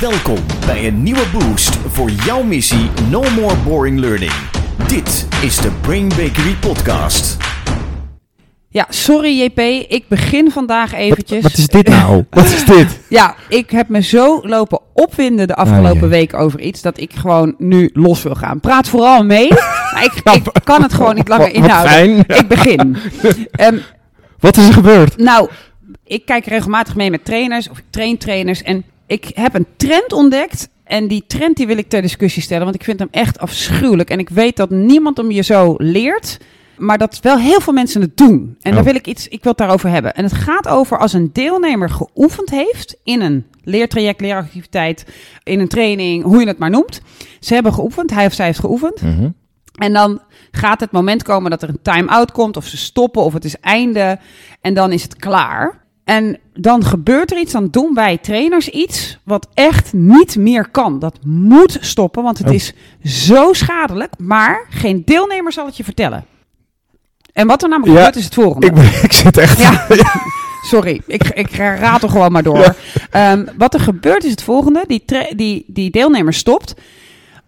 Welkom bij een nieuwe boost voor jouw missie No More Boring Learning. Dit is de Brain Bakery Podcast. Ja, sorry JP, ik begin vandaag eventjes. Wat is dit nou? Wat is dit? Ja, ik heb me zo lopen opwinden de afgelopen ja. week over iets dat ik gewoon nu los wil gaan. Praat vooral mee, maar ik, ik kan het gewoon niet langer inhouden. fijn. Ik begin. Ehm, Wat is er gebeurd? nou, ik kijk regelmatig mee met trainers of ik train trainers en ik heb een trend ontdekt. En die trend die wil ik ter discussie stellen, want ik vind hem echt afschuwelijk. En ik weet dat niemand hem je zo leert, maar dat wel heel veel mensen het doen. En daar Oh. wil ik iets, ik wil het daarover hebben. En het gaat over als een deelnemer geoefend heeft in een leertraject, leeractiviteit, in een training, hoe je het maar noemt. Ze hebben geoefend, hij of zij heeft geoefend. Mhm. En dan gaat het moment komen dat er een time-out komt, of ze stoppen, of het is einde. En dan is het klaar. En dan gebeurt er iets, dan doen wij trainers iets wat echt niet meer kan. Dat moet stoppen, want het Oh. is zo schadelijk. Maar geen deelnemer zal het je vertellen. En wat er namelijk Ja, gebeurt is het volgende. Ik, ik zit echt... Ja, sorry. Ik, ik ratel gewoon maar door. Ehm, wat er gebeurt is het volgende. Die, die, die deelnemer stopt.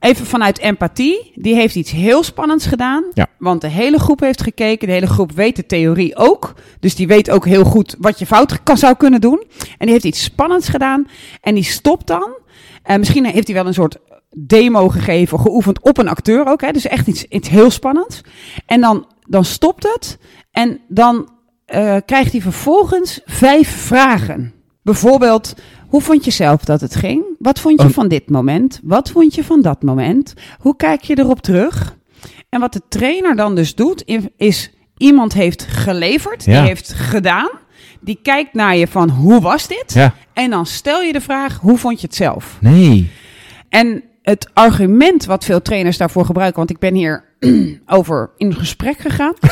Even vanuit empathie. Die heeft iets heel spannends gedaan. Ja. Want de hele groep heeft gekeken. De hele groep weet de theorie ook. Dus die weet ook heel goed wat je fout kan, zou kunnen doen. En die heeft iets spannends gedaan. En die stopt dan. En misschien heeft hij wel een soort demo gegeven, geoefend op een acteur ook. Hè? Dus echt iets, iets heel spannends. En dan, dan stopt het. En dan eh, krijgt hij vervolgens vijf vragen. Bijvoorbeeld, hoe vond je zelf dat het ging? Wat vond je van dit moment? Wat vond je van dat moment? Hoe kijk je erop terug? En wat de trainer dan dus doet, is iemand heeft geleverd, Ja. die heeft gedaan. Die kijkt naar je van, hoe was dit? Ja. En dan stel je de vraag, hoe vond je het zelf? Nee. En het argument wat veel trainers daarvoor gebruiken, want ik ben hier over in gesprek gegaan.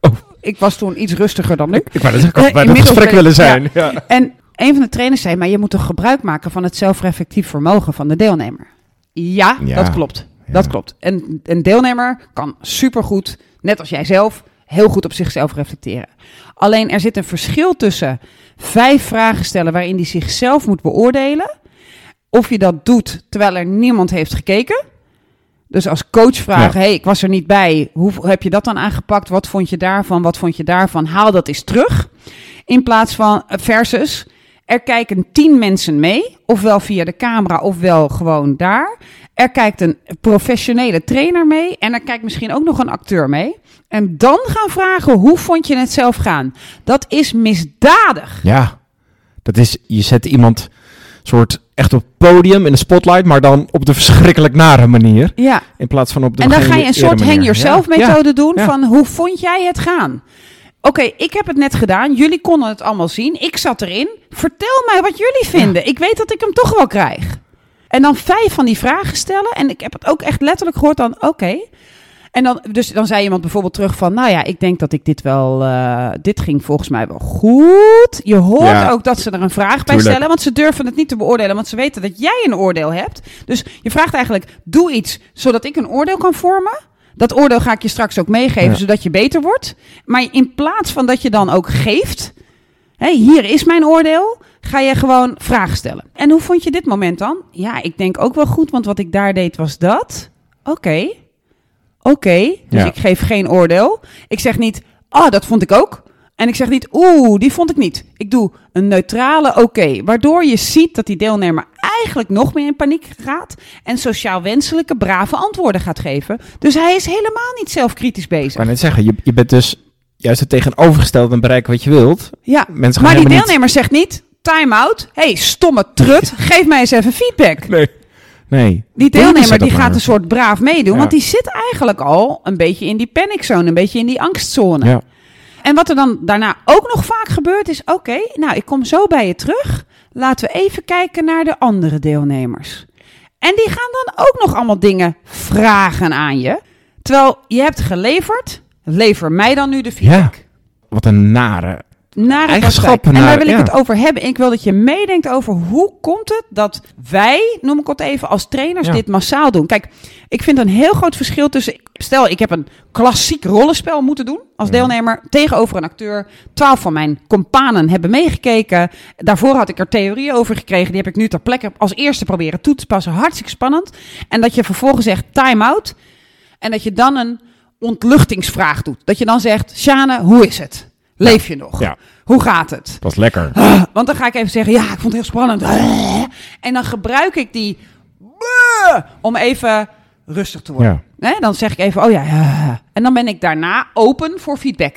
Oh. Ik was toen iets rustiger dan nu. Ik wou dat ik had Eh, bij dat inmiddels gesprek ben ik- willen zijn. Ja. En een van de trainers zei, maar je moet toch gebruik maken van het zelfreflectief vermogen van de deelnemer. Ja, Ja. dat klopt. Ja. Dat klopt. En een deelnemer kan supergoed, net als jij zelf, heel goed op zichzelf reflecteren. Alleen er zit een verschil tussen vijf vragen stellen waarin hij zichzelf moet beoordelen. Of je dat doet terwijl er niemand heeft gekeken. Dus als coach vragen, Ja. hey, ik was er niet bij. Hoe heb je dat dan aangepakt? Wat vond je daarvan? Wat vond je daarvan? Haal dat eens terug. In plaats van versus, er kijken tien mensen mee. Ofwel via de camera, ofwel gewoon daar. Er kijkt een professionele trainer mee. En er kijkt misschien ook nog een acteur mee. En dan gaan vragen, hoe vond je het zelf gaan? Dat is misdadig. ja. Dat is... Je zet iemand soort echt op het podium in de spotlight, maar dan op de verschrikkelijk nare manier. Ja. In plaats van op de En dan ga je een soort hang yourself Ja. methode Ja. doen Ja. van hoe vond jij het gaan? Oké, ik heb het net gedaan. Jullie konden het allemaal zien. Ik zat erin. Vertel mij wat jullie vinden. Ik weet dat ik hem toch wel krijg. En dan vijf van die vragen stellen. En ik heb het ook echt letterlijk gehoord dan, oké. En dan, dus dan zei iemand bijvoorbeeld terug van, nou ja, ik denk dat ik dit wel, eh, dit ging volgens mij wel goed. Je hoort Ja. ook dat ze er een vraag bij stellen, want ze durven het niet te beoordelen, want ze weten dat jij een oordeel hebt. Dus je vraagt eigenlijk, doe iets zodat ik een oordeel kan vormen. Dat oordeel ga ik je straks ook meegeven, Ja. zodat je beter wordt. Maar in plaats van dat je dan ook geeft, hé, hier is mijn oordeel, ga je gewoon vragen stellen. En hoe vond je dit moment dan? Ja, ik denk ook wel goed, want wat ik daar deed was dat. Oké, oké, dus Ja. ik geef geen oordeel. Ik zeg niet, oh, dat vond ik ook. En ik zeg niet, oeh, die vond ik niet. Ik doe een neutrale oké, waardoor je ziet dat die deelnemer eigenlijk nog meer in paniek gaat en sociaal wenselijke, brave antwoorden gaat geven. Dus hij is helemaal niet zelfkritisch Ik bezig. wou net zeggen, je, je bent dus juist het tegenovergestelde en bereiken wat je wilt. Ja, Mensen gaan maar die niet- deelnemer zegt niet, time out, hey, stomme trut, geef mij eens even feedback. Nee. Nee. Die deelnemer die gaat maar. een soort braaf meedoen, Ja. want die zit eigenlijk al een beetje in die paniczone, een beetje in die angstzone. Ja. En wat er dan daarna ook nog vaak gebeurt is, oké, nou ik kom zo bij je terug. Laten we even kijken naar de andere deelnemers. En die gaan dan ook nog allemaal dingen vragen aan je. Terwijl je hebt geleverd, lever mij dan nu de feedback. Wat een nare Eigenschappen. En daar wil ik ja. het over hebben. Ik wil dat je meedenkt over hoe komt het dat wij, noem ik het even, als trainers Ja. dit massaal doen. Kijk, ik vind een heel groot verschil tussen... Stel, ik heb een klassiek rollenspel moeten doen als deelnemer tegenover een acteur. Twaalf van mijn companen hebben meegekeken. Daarvoor had ik er theorieën over gekregen. Die heb ik nu ter plekke als eerste proberen toe te passen. Hartstikke spannend. En dat je vervolgens zegt time-out. En dat je dan een ontluchtingsvraag doet. Dat je dan zegt, Sjane, hoe is het? Leef je nog? Ja. Hoe gaat het? Dat is lekker. Want dan ga ik even zeggen, ja, ik vond het heel spannend. En dan gebruik ik die om even rustig te worden. Ja. Dan zeg ik even, oh ja, ja. En dan ben ik daarna open voor feedback.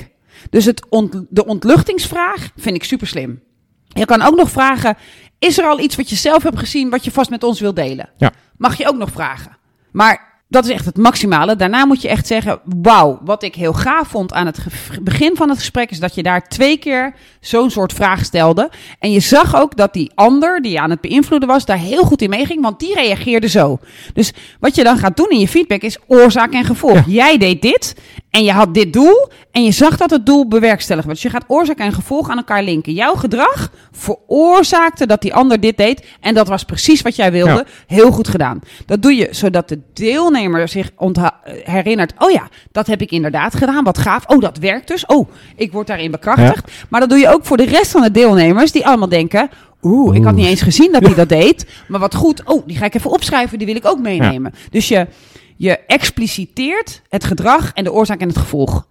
Dus het ont- de ontluchtingsvraag vind ik super slim. Je kan ook nog vragen, is er al iets wat je zelf hebt gezien wat je vast met ons wilt delen? Ja. Mag je ook nog vragen. Maar dat is echt het maximale. Daarna moet je echt zeggen, wauw, wat ik heel gaaf vond aan het begin van het gesprek is dat je daar twee keer zo'n soort vraag stelde. En je zag ook dat die ander die je aan het beïnvloeden was, daar heel goed in meeging, want die reageerde zo. Dus wat je dan gaat doen in je feedback is oorzaak en gevolg. Ja. Jij deed dit en je had dit doel en je zag dat het doel bewerkstelligd werd. Dus je gaat oorzaak en gevolg aan elkaar linken. Jouw gedrag veroorzaakte dat die ander dit deed en dat was precies wat jij wilde. Ja. Heel goed gedaan. Dat doe je zodat de deelnemer zich ontha- herinnert. Oh ja, dat heb ik inderdaad gedaan. Wat gaaf. Oh, dat werkt dus. Oh, ik word daarin bekrachtigd. Maar dat doe je ook voor de rest van de deelnemers die allemaal denken. Oeh, ik had niet eens gezien dat hij dat deed. Maar wat goed. Oh, die ga ik even opschrijven. Die wil ik ook meenemen. Dus je, je expliciteert het gedrag en de oorzaak en het gevolg.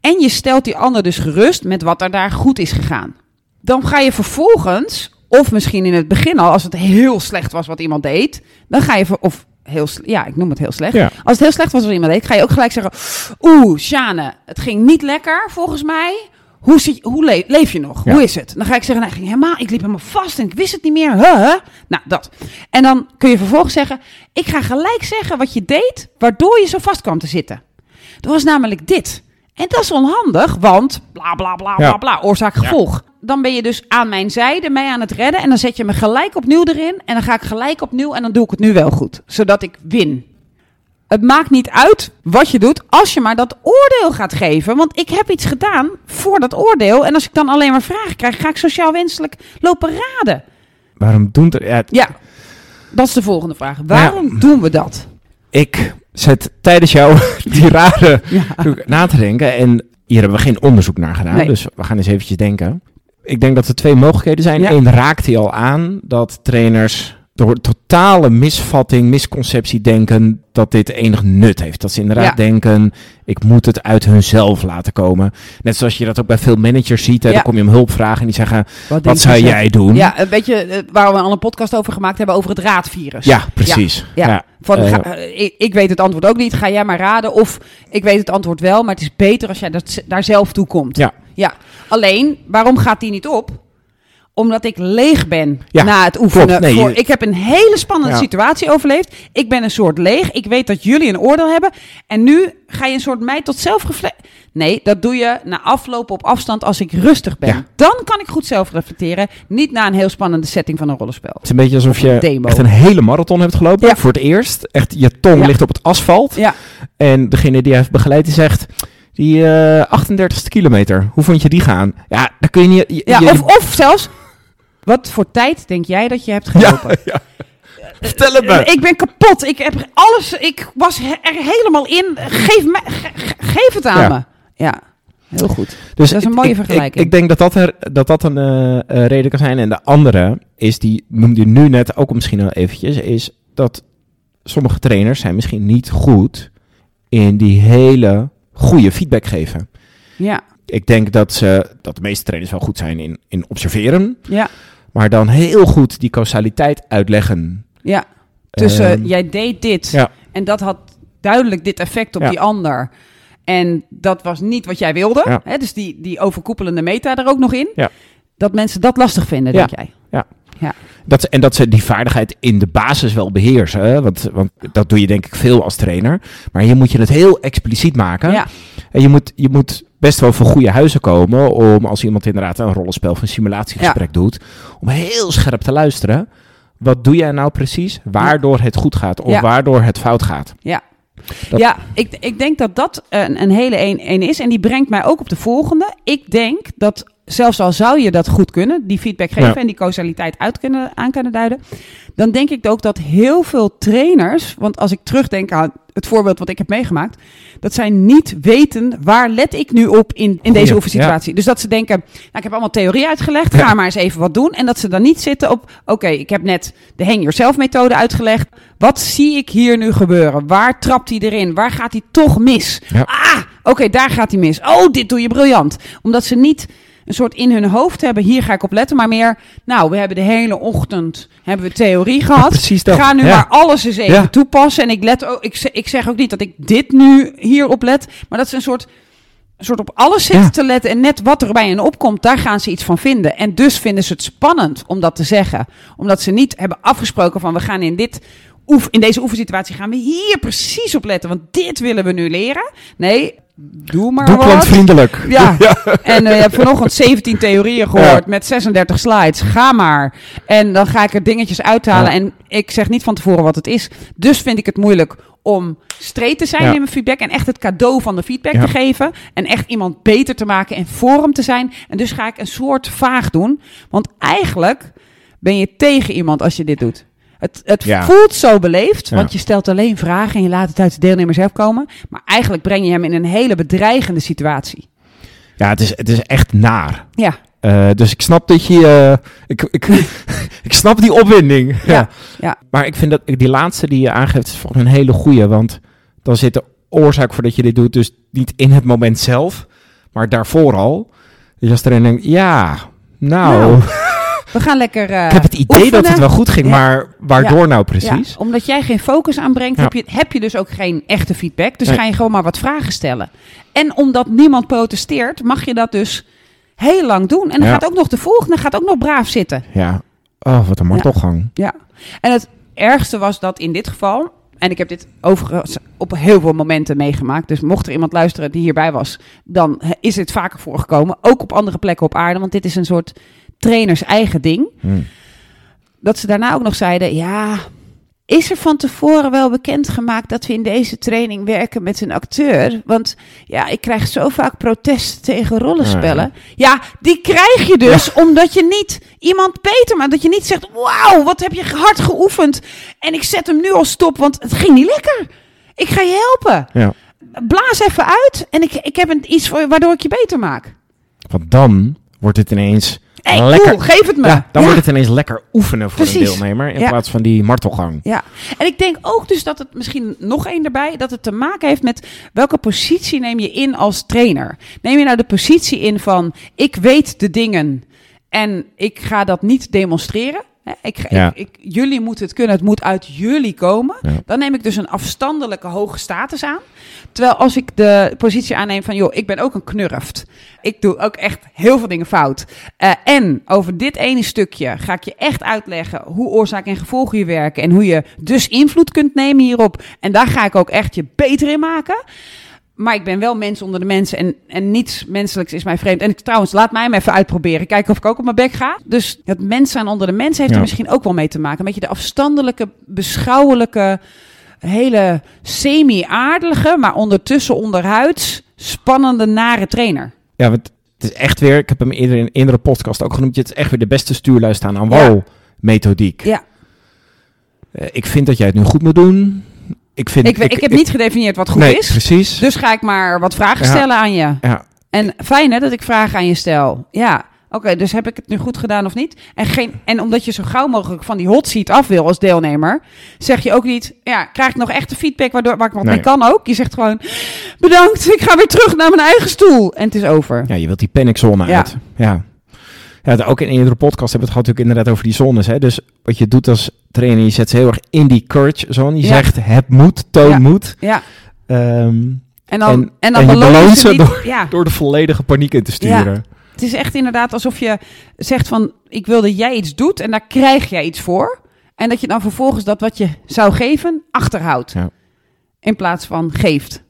En je stelt die ander dus gerust met wat er daar goed is gegaan. Dan ga je vervolgens, of misschien in het begin al, als het heel slecht was wat iemand deed, dan ga je, of heel, ja, ik noem het heel slecht. Ja. Als het heel slecht was wat iemand deed, ga je ook gelijk zeggen, oeh, Sjane, het ging niet lekker volgens mij. Hoe, zit, hoe le- leef je nog? Ja. Hoe is het? Dan ga ik zeggen, nou, ik ging helemaal, ik liep helemaal vast en ik wist het niet meer. Huh? Nou, dat. En dan kun je vervolgens zeggen, ik ga gelijk zeggen wat je deed, waardoor je zo vast kwam te zitten. Dat was namelijk dit. En dat is onhandig, want bla bla bla bla bla, oorzaak gevolg. Dan ben je dus aan mijn zijde mij aan het redden en dan zet je me gelijk opnieuw erin en dan ga ik gelijk opnieuw en dan doe ik het nu wel goed, zodat ik win. Het maakt niet uit wat je doet als je maar dat oordeel gaat geven, want ik heb iets gedaan voor dat oordeel en als ik dan alleen maar vragen krijg, ga ik sociaal wenselijk lopen raden. Waarom doen er... Ja, Ja, dat is de volgende vraag. Waarom doen we dat? ik zet tijdens jou die rare Ja. doe ik na te denken. En hier hebben we geen onderzoek naar gedaan. Nee. Dus we gaan eens eventjes denken. Ik denk dat er twee mogelijkheden zijn. Ja. Eén raakt hij al aan dat trainers door totale misvatting, misconceptie denken dat dit enig nut heeft. Dat ze inderdaad Ja. denken, ik moet het uit hunzelf laten komen. Net zoals je dat ook bij veel managers ziet. Hè, Ja. Dan kom je om hulp vragen en die zeggen, wat zou zelf? jij doen? Ja, eh, weet je eh, waar we al een podcast over gemaakt hebben over het raadvirus? Ja, precies. Ja. Ja. Van, Eh, ga- eh, ik, ik weet het antwoord ook niet, ga jij maar raden. Of ik weet het antwoord wel, maar het is beter als jij dat, daar zelf toe komt. Ja. Ja. Alleen, waarom gaat die niet op? Omdat ik leeg ben Ja, na het oefenen. klopt. Nee, voor, ik heb een hele spannende Ja. situatie overleefd. Ik ben een soort leeg. Ik weet dat jullie een oordeel hebben. En nu ga je een soort mij tot zelfreflectie. Nee, dat doe je na aflopen op afstand als ik rustig ben. Ja. Dan kan ik goed zelf reflecteren. Niet na een heel spannende setting van een rollenspel. Het is een beetje alsof je demo. echt een hele marathon hebt gelopen. Ja. Voor het eerst. Echt, je tong Ja. ligt op het asfalt. Ja, En degene die heeft begeleid, die zegt... Die eh 38ste kilometer, hoe vond je die gaan? Ja, daar kun je niet... je- ja je- of, of zelfs, wat voor tijd denk jij dat je hebt gelopen? ja, ja. Vertel het me. Ik ben kapot. Ik heb alles. Ik was er helemaal in. Geef, me, ge- ge- geef het aan Ja. me. Ja, heel goed. Dus dat is een mooie ik- vergelijking. Ik, ik denk dat dat, er, dat, dat een eh, eh, reden kan zijn. En de andere is, die noemde je nu net ook misschien al eventjes, is dat sommige trainers zijn misschien niet goed in die hele goede feedback geven. Ja, Ik denk dat, ze, dat de meeste trainers wel goed zijn in, in observeren, ja, maar dan heel goed die causaliteit uitleggen. ja. Tussen Ehm, jij deed dit ja. en dat had duidelijk dit effect op Ja. die ander. En dat was niet wat jij wilde. Ja. Hè? Dus die, die overkoepelende meta er ook nog in. Ja. Dat mensen dat lastig vinden, Ja. denk jij? Dat, ze- en dat ze die vaardigheid in de basis wel beheersen. hè? Want, want dat doe je denk ik veel als trainer. Maar hier moet je het heel expliciet maken. Ja, En je moet, je moet best wel van goede huizen komen om als iemand inderdaad een rollenspel of een simulatiegesprek doet, om heel scherp te luisteren. Wat doe jij nou precies? Waardoor het goed gaat of Ja. waardoor het fout gaat. Ja. Dat- Ja, ik, ik denk dat dat een, een hele een, een is. En die brengt mij ook op de volgende. Ik denk dat zelfs al zou je dat goed kunnen, die feedback geven Ja. en die causaliteit uit kunnen, aan kunnen duiden, dan denk ik ook dat heel veel trainers, want als ik terugdenk aan het voorbeeld wat ik heb meegemaakt, dat zij niet weten waar let ik nu op in, in deze oefensituatie. Dus dat ze denken, nou, ik heb allemaal theorie uitgelegd, ga Ja. maar eens even wat doen. En dat ze dan niet zitten op, oké, ik heb net de hang yourself methode uitgelegd. Wat zie ik hier nu gebeuren? Waar trapt hij erin? Waar gaat hij toch mis? Ah, oké, daar gaat hij mis. Oh, dit doe je briljant. Omdat ze niet een soort in hun hoofd hebben, hier ga ik op letten, maar meer, nou, we hebben de hele ochtend hebben we theorie gehad. precies dat. Ga nu Ja. maar alles eens even Ja. toepassen. En ik let ook, ik, zeg- ik zeg ook niet dat ik dit nu hierop let, maar dat ze een soort, een soort op alles zitten Ja. te letten. En net wat er bij hen opkomt, daar gaan ze iets van vinden. En dus vinden ze het spannend om dat te zeggen. Omdat ze niet hebben afgesproken van we gaan in dit. Oef, in deze oefensituatie gaan we hier precies op letten, want dit willen we nu leren. Nee, doe maar Doe wat. klantvriendelijk. Ja, en eh, je hebt vanochtend 17 theorieën gehoord met 36 slides. Ga maar. En dan ga ik er dingetjes uithalen. Ja. En ik zeg niet van tevoren wat het is. Dus vind ik het moeilijk om straight te zijn Ja. in mijn feedback. En echt het cadeau van de feedback Ja. te geven. En echt iemand beter te maken en voor hem te zijn. En dus ga ik een soort vaag doen. Want eigenlijk ben je tegen iemand als je dit doet. Het, het Ja. voelt zo beleefd, Ja. want je stelt alleen vragen en je laat het uit de deelnemer zelf komen. Maar eigenlijk breng je hem in een hele bedreigende situatie. Ja, het is, het is echt naar. Ja, Eh, dus ik snap dat je... eh, ik, ik, ik snap die opwinding. Ja, ja. Maar ik vind dat die laatste die je aangeeft is volgens een hele goeie. Want dan zit de oorzaak voor dat je dit doet dus niet in het moment zelf, maar daarvoor al. Dus als er een denkt, ja, nou, Nou, we gaan lekker. eh, ik heb het idee dat het wel goed ging, Ja. maar waardoor nou precies? Ja, omdat jij geen focus aanbrengt, heb, je, heb je dus ook geen echte feedback. Dus Nee. ga je gewoon maar wat vragen stellen. En omdat niemand protesteert, mag je dat dus heel lang doen. En dan gaat ook nog de volgende gaat ook nog braaf zitten. Ja. Oh, wat een martelgang. Ja. En het ergste was dat in dit geval. En ik heb dit overigens op heel veel momenten meegemaakt. Dus mocht er iemand luisteren die hierbij was, dan is dit vaker voorgekomen. Ook op andere plekken op aarde. Want dit is een soort trainers eigen ding. Hm. dat ze daarna ook nog zeiden: Ja, is er van tevoren wel bekendgemaakt dat we in deze training werken met een acteur? Want ja, ik krijg zo vaak protesten tegen rollenspellen. Ja, die krijg je dus omdat je niet iemand beter maakt. Dat je niet zegt: Wauw, wat heb je hard geoefend. En ik zet hem nu al stop, want het ging niet lekker. Ik ga je helpen. Ja. Blaas even uit en ik, ik heb een, iets voor waardoor ik je beter maak. Want dan wordt het ineens Hey, lekker. cool, geef het me. Ja, dan Ja. wordt het ineens lekker oefenen voor Precies. een deelnemer in Ja. plaats van die martelgang. Ja, en ik denk ook dus dat het misschien nog één erbij, dat het te maken heeft met welke positie neem je in als trainer. Neem je nou de positie in van ik weet de dingen en ik ga dat niet demonstreren. Hè, Ik, ik, ik- jullie moeten het kunnen, het moet uit jullie komen. Dan neem ik dus een afstandelijke hoge status aan. Terwijl als ik de positie aanneem van, joh, ik ben ook een knurft. Ik doe ook echt heel veel dingen fout. Eh, en over dit ene stukje ga ik je echt uitleggen hoe oorzaak en gevolg hier werken. En hoe je dus invloed kunt nemen hierop. En daar ga ik ook echt je beter in maken. Maar ik ben wel mens onder de mensen en, en niets menselijks is mij vreemd. En ik, trouwens, laat mij hem even uitproberen. Kijken of ik ook op mijn bek ga. Dus het mens zijn onder de mensen heeft Ja. er misschien ook wel mee te maken. Een beetje de afstandelijke, beschouwelijke, hele semi-aardige, maar ondertussen onderhuids spannende, nare trainer. Ja, want het is echt weer, ik heb hem eerder in een eerdere podcast ook genoemd, het is echt weer de beste stuurluist aan aan Ja. wal methodiek. Ja, Eh, ik vind dat jij het nu goed moet doen. Ik, vind, ik, ik, heb niet gedefinieerd wat goed nee, is. precies. Dus ga ik maar wat vragen Ja. stellen aan je. ja, En fijn hè, dat ik vragen aan je stel. Ja, oké, dus heb ik het nu goed gedaan of niet? En, geen, en omdat je zo gauw mogelijk van die hot seat af wil als deelnemer, zeg je ook niet, ja, krijg ik nog echte feedback waardoor, waar ik wat Nee. mee kan ook? Je zegt gewoon, bedankt, ik ga weer terug naar mijn eigen stoel. En het is over. ja, je wilt die paniczone Ja. uit. Ja. Ja, ook in een eerdere podcast hebben we het gehad natuurlijk inderdaad over die zones. Hè? Dus wat je doet als trainer, je zet ze heel erg in die courage zone. Je Ja. zegt het moet, toon Ja. moet. Ja, Ehm, en dan, En- en, dan en beloont ze niet. door- Ja, door de volledige paniek in te sturen. het is echt inderdaad alsof je zegt van, ik wil dat jij iets doet en daar krijg jij iets voor. En dat je dan vervolgens dat wat je zou geven, achterhoudt. In plaats van geeft.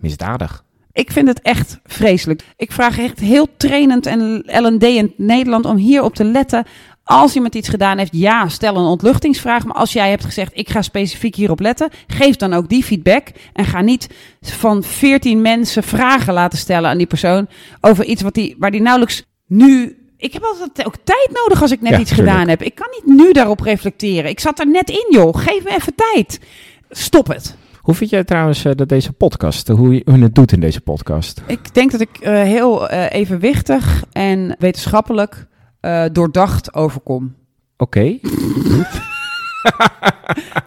Misdadig. Ik vind het echt vreselijk. Ik vraag echt heel trainend en L&D in Nederland om hierop te letten. Als iemand iets gedaan heeft, ja, stel een ontluchtingsvraag. Maar als jij hebt gezegd, ik ga specifiek hierop letten, geef dan ook die feedback. En ga niet van veertien mensen vragen laten stellen aan die persoon over iets wat die, waar die nauwelijks nu... Ik heb altijd ook tijd nodig als ik net Ja, iets tuurlijk. gedaan heb. Ik kan niet nu daarop reflecteren. Ik zat er net in, joh. Geef me even tijd. Stop het. Hoe vind jij trouwens eh, dat deze podcast, hoe je, hoe je het doet in deze podcast? Ik denk dat ik eh, heel eh, evenwichtig en wetenschappelijk eh, doordacht overkom. Oké.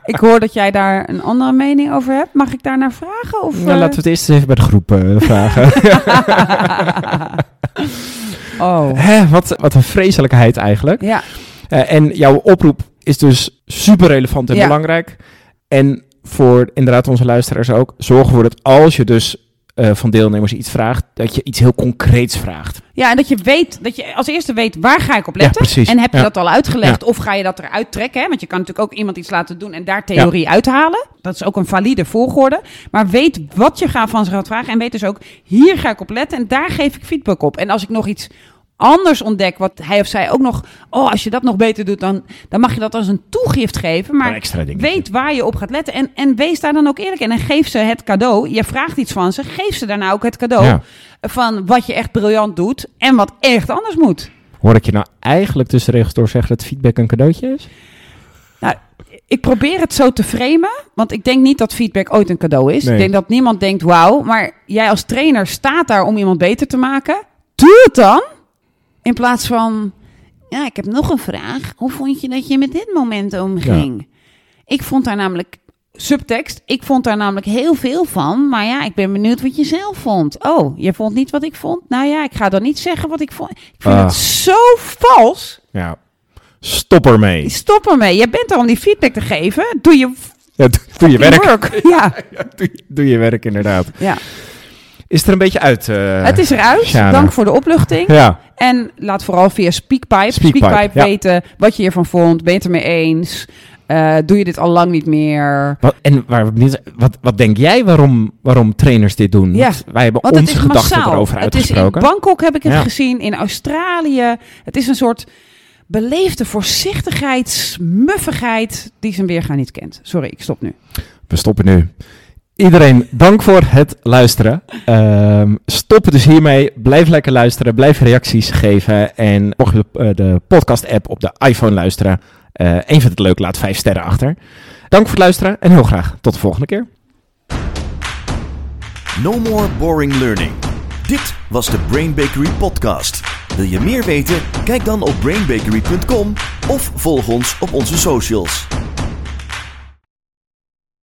Ik hoor dat jij daar een andere mening over hebt. Mag ik daar naar vragen? Of, Nou, eh? laten we het eerst even bij de groep eh, vragen. oh, Hè, wat, wat een vreselijkheid eigenlijk. ja. En jouw oproep is dus super relevant en Ja. belangrijk. En voor inderdaad onze luisteraars ook, zorg ervoor dat als je dus eh, van deelnemers iets vraagt, dat je iets heel concreets vraagt. Ja, en dat je weet, dat je als eerste weet waar ga ik op letten. En heb je Ja. dat al uitgelegd of ga je dat eruit trekken? Hè? Want je kan natuurlijk ook iemand iets laten doen en daar theorie uithalen. Dat is ook een valide volgorde. Maar weet wat je gaat van ze gaat vragen en weet dus ook hier ga ik op letten en daar geef ik feedback op. En als ik nog iets anders ontdek, wat hij of zij ook nog, oh als je dat nog beter doet, dan, dan mag je dat als een toegift geven. Maar. Weet waar je op gaat letten en, en wees daar dan ook eerlijk in. En geef ze het cadeau. Je vraagt iets van ze, geef ze daarna ook het cadeau Ja. van wat je echt briljant doet en wat echt anders moet. Hoor ik je nou eigenlijk tussen regels door zeggen dat feedback een cadeautje is? Nou, ik probeer het zo te framen, want ik denk niet dat feedback ooit een cadeau is. Nee. Ik denk dat niemand denkt, wauw, maar jij als trainer staat daar om iemand beter te maken. Doe het dan! In plaats van, ja, ik heb nog een vraag. Hoe vond je dat je met dit moment omging? Ik vond daar namelijk, subtekst, ik vond daar namelijk heel veel van. Maar ja, ik ben benieuwd wat je zelf vond. Oh, je vond niet wat ik vond? Nou ja, ik ga dan niet zeggen wat ik vond. Ik vind Ah. het zo vals. Ja. Stop ermee. Stop ermee. Je bent er om die feedback te geven. Doe je Ja, doe, doe je werk. work. Ja, Ja, doe, je- doe je werk inderdaad. ja. Is er een beetje uit? eh, het is eruit. Dank voor de opluchting. Ja, En laat vooral via Speakpipe, Speakpipe, Speakpipe ja. weten wat je hiervan vond. Ben je het ermee eens? Eh, doe je dit al lang niet meer? wat, en waar wat, wat denk jij waarom, waarom trainers dit doen? Ja, wij hebben Want onze gedachten erover Het is in uitgesproken. Bangkok heb ik het Ja. gezien, in Australië. Het is een soort beleefde voorzichtigheidsmuffigheid die zijn weergaan niet kent. Sorry, ik stop nu. We stoppen nu. Iedereen, dank voor het luisteren. Ehm stop dus hiermee. Blijf lekker luisteren. Blijf reacties geven. En mocht je de, eh, de podcast-app op de iPhone luisteren. eh en vindt het leuk, laat vijf sterren achter. Dank voor het luisteren en heel graag tot de volgende keer. No more boring learning. Dit was de Brain Bakery podcast. Wil je meer weten? Kijk dan op brainbakery.com of volg ons op onze socials.